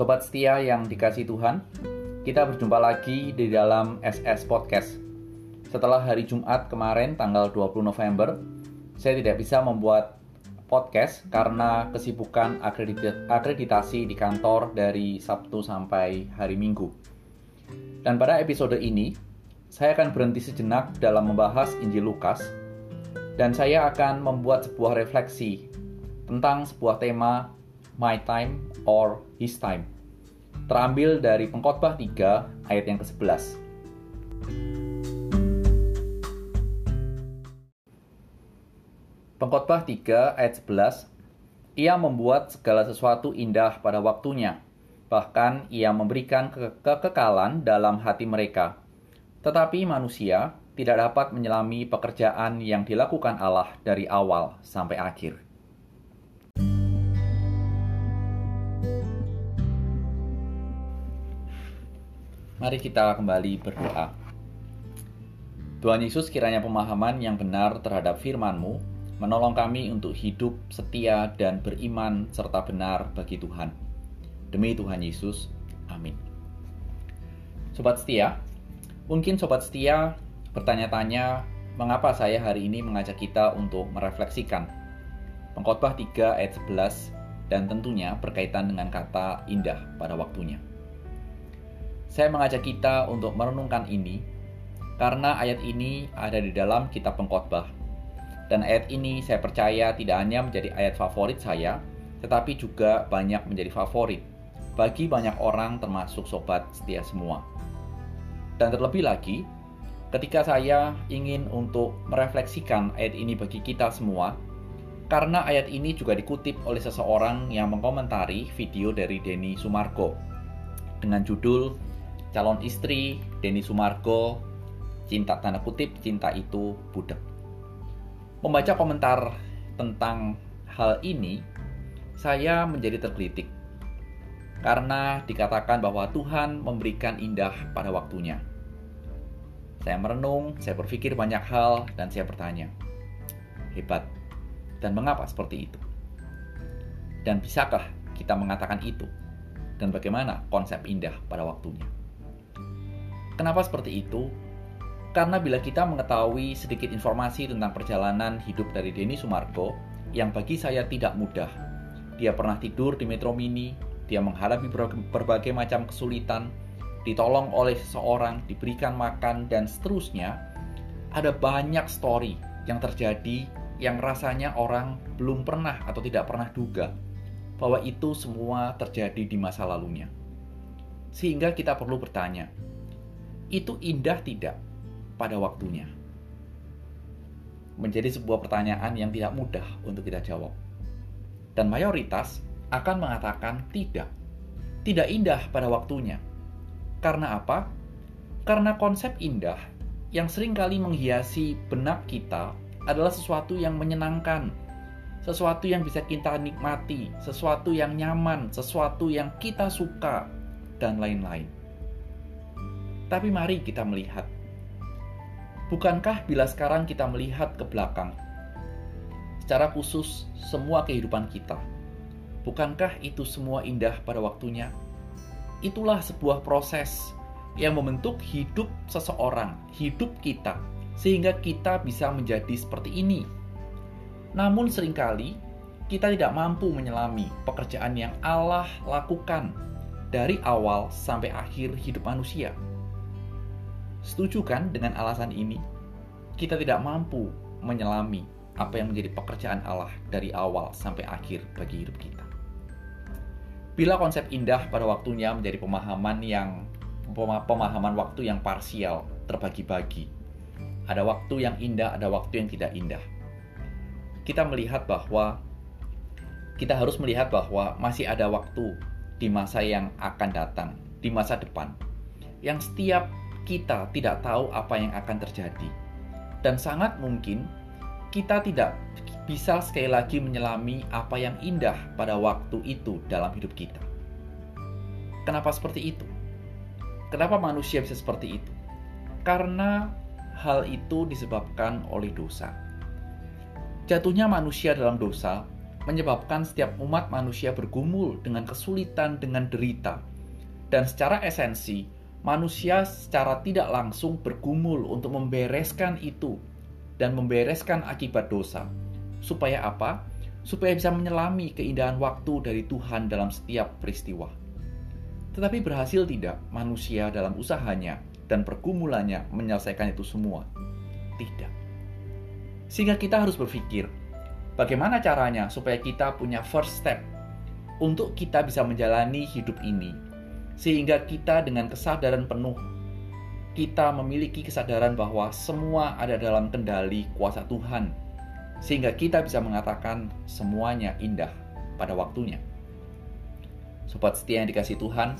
Sobat setia yang dikasih Tuhan, kita berjumpa lagi di dalam SS Podcast. Setelah hari Jumat kemarin tanggal 20 November, saya tidak bisa membuat podcast karena kesibukan akreditasi di kantor dari Sabtu sampai hari Minggu. Dan pada episode ini, saya akan berhenti sejenak dalam membahas Injil Lukas dan saya akan membuat sebuah refleksi tentang sebuah tema My Time or His Time. Terambil dari Pengkhotbah 3 ayat yang ke-11. Pengkhotbah 3 ayat 11 Ia membuat segala sesuatu indah pada waktunya. Bahkan ia memberikan ke kekekalan dalam hati mereka tetapi manusia tidak dapat menyelami pekerjaan yang dilakukan Allah dari awal sampai akhir. Mari kita kembali berdoa. Tuhan Yesus kiranya pemahaman yang benar terhadap firman-Mu menolong kami untuk hidup setia dan beriman serta benar bagi Tuhan. Demi Tuhan Yesus, amin. Sobat setia, Mungkin sobat setia bertanya-tanya mengapa saya hari ini mengajak kita untuk merefleksikan Pengkhotbah 3 ayat 11 dan tentunya berkaitan dengan kata indah pada waktunya. Saya mengajak kita untuk merenungkan ini karena ayat ini ada di dalam kitab Pengkhotbah. Dan ayat ini saya percaya tidak hanya menjadi ayat favorit saya, tetapi juga banyak menjadi favorit bagi banyak orang termasuk sobat setia semua. Dan terlebih lagi, ketika saya ingin untuk merefleksikan ayat ini bagi kita semua, karena ayat ini juga dikutip oleh seseorang yang mengomentari video dari Denny Sumargo dengan judul Calon Istri Denny Sumargo Cinta Tanda Kutip Cinta Itu Budak. Membaca komentar tentang hal ini, saya menjadi tergelitik karena dikatakan bahwa Tuhan memberikan indah pada waktunya. Saya merenung, saya berpikir banyak hal, dan saya bertanya, hebat, dan mengapa seperti itu? Dan bisakah kita mengatakan itu? Dan bagaimana konsep indah pada waktunya? Kenapa seperti itu? Karena bila kita mengetahui sedikit informasi tentang perjalanan hidup dari Denny Sumargo, yang bagi saya tidak mudah. Dia pernah tidur di Metro Mini, dia menghadapi berbagai macam kesulitan, ditolong oleh seseorang, diberikan makan, dan seterusnya, ada banyak story yang terjadi yang rasanya orang belum pernah atau tidak pernah duga bahwa itu semua terjadi di masa lalunya. Sehingga kita perlu bertanya, itu indah tidak pada waktunya? Menjadi sebuah pertanyaan yang tidak mudah untuk kita jawab. Dan mayoritas akan mengatakan tidak. Tidak indah pada waktunya karena apa? Karena konsep indah yang sering kali menghiasi benak kita adalah sesuatu yang menyenangkan, sesuatu yang bisa kita nikmati, sesuatu yang nyaman, sesuatu yang kita suka, dan lain-lain. Tapi mari kita melihat, bukankah bila sekarang kita melihat ke belakang, secara khusus semua kehidupan kita, bukankah itu semua indah pada waktunya? itulah sebuah proses yang membentuk hidup seseorang, hidup kita, sehingga kita bisa menjadi seperti ini. Namun sering kali kita tidak mampu menyelami pekerjaan yang Allah lakukan dari awal sampai akhir hidup manusia. Setuju kan dengan alasan ini? Kita tidak mampu menyelami apa yang menjadi pekerjaan Allah dari awal sampai akhir bagi hidup kita. Bila konsep indah pada waktunya menjadi pemahaman yang pemahaman waktu yang parsial, terbagi-bagi. Ada waktu yang indah, ada waktu yang tidak indah. Kita melihat bahwa kita harus melihat bahwa masih ada waktu di masa yang akan datang, di masa depan, yang setiap kita tidak tahu apa yang akan terjadi, dan sangat mungkin kita tidak bisa sekali lagi menyelami apa yang indah pada waktu itu dalam hidup kita. Kenapa seperti itu? Kenapa manusia bisa seperti itu? Karena hal itu disebabkan oleh dosa. Jatuhnya manusia dalam dosa menyebabkan setiap umat manusia bergumul dengan kesulitan, dengan derita. Dan secara esensi, manusia secara tidak langsung bergumul untuk membereskan itu dan membereskan akibat dosa. Supaya apa? Supaya bisa menyelami keindahan waktu dari Tuhan dalam setiap peristiwa. Tetapi berhasil tidak manusia dalam usahanya dan pergumulannya menyelesaikan itu semua? Tidak. Sehingga kita harus berpikir, bagaimana caranya supaya kita punya first step untuk kita bisa menjalani hidup ini sehingga kita dengan kesadaran penuh kita memiliki kesadaran bahwa semua ada dalam kendali kuasa Tuhan sehingga kita bisa mengatakan semuanya indah pada waktunya. Sobat setia yang dikasih Tuhan,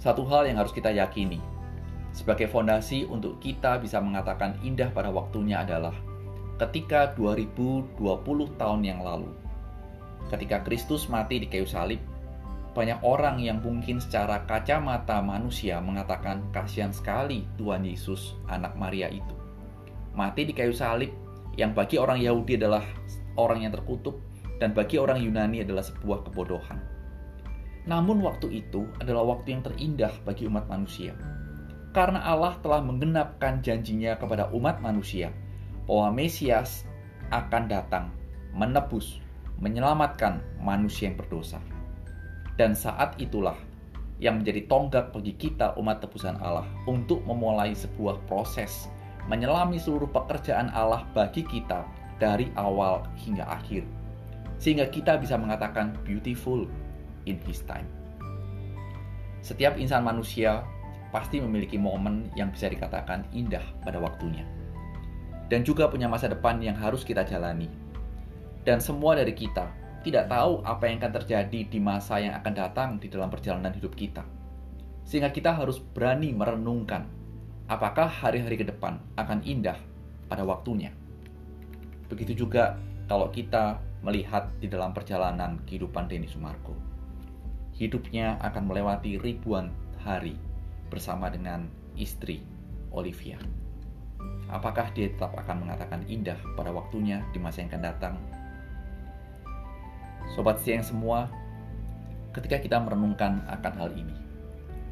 satu hal yang harus kita yakini sebagai fondasi untuk kita bisa mengatakan indah pada waktunya adalah ketika 2020 tahun yang lalu ketika Kristus mati di kayu salib banyak orang yang mungkin secara kacamata manusia mengatakan kasihan sekali Tuhan Yesus anak Maria itu. Mati di kayu salib yang bagi orang Yahudi adalah orang yang terkutuk dan bagi orang Yunani adalah sebuah kebodohan. Namun waktu itu adalah waktu yang terindah bagi umat manusia. Karena Allah telah menggenapkan janjinya kepada umat manusia bahwa Mesias akan datang menebus, menyelamatkan manusia yang berdosa. Dan saat itulah yang menjadi tonggak bagi kita umat tebusan Allah untuk memulai sebuah proses menyelami seluruh pekerjaan Allah bagi kita dari awal hingga akhir. Sehingga kita bisa mengatakan beautiful in his time. Setiap insan manusia pasti memiliki momen yang bisa dikatakan indah pada waktunya. Dan juga punya masa depan yang harus kita jalani. Dan semua dari kita tidak tahu apa yang akan terjadi di masa yang akan datang di dalam perjalanan hidup kita. Sehingga kita harus berani merenungkan apakah hari-hari ke depan akan indah pada waktunya. Begitu juga kalau kita melihat di dalam perjalanan kehidupan Denny Sumargo. Hidupnya akan melewati ribuan hari bersama dengan istri Olivia. Apakah dia tetap akan mengatakan indah pada waktunya di masa yang akan datang Sobat siang semua, ketika kita merenungkan akan hal ini,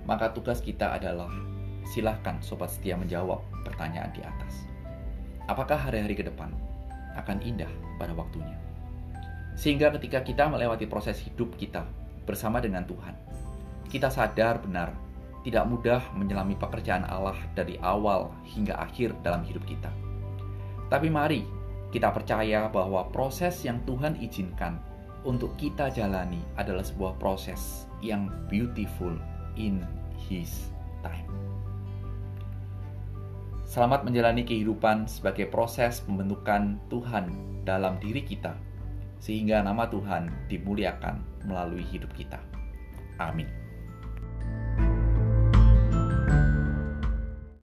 maka tugas kita adalah silahkan sobat setia menjawab pertanyaan di atas. Apakah hari-hari ke depan akan indah pada waktunya? Sehingga ketika kita melewati proses hidup kita bersama dengan Tuhan, kita sadar benar tidak mudah menyelami pekerjaan Allah dari awal hingga akhir dalam hidup kita. Tapi mari kita percaya bahwa proses yang Tuhan izinkan untuk kita jalani adalah sebuah proses yang beautiful in His time. Selamat menjalani kehidupan sebagai proses pembentukan Tuhan dalam diri kita, sehingga nama Tuhan dimuliakan melalui hidup kita. Amin.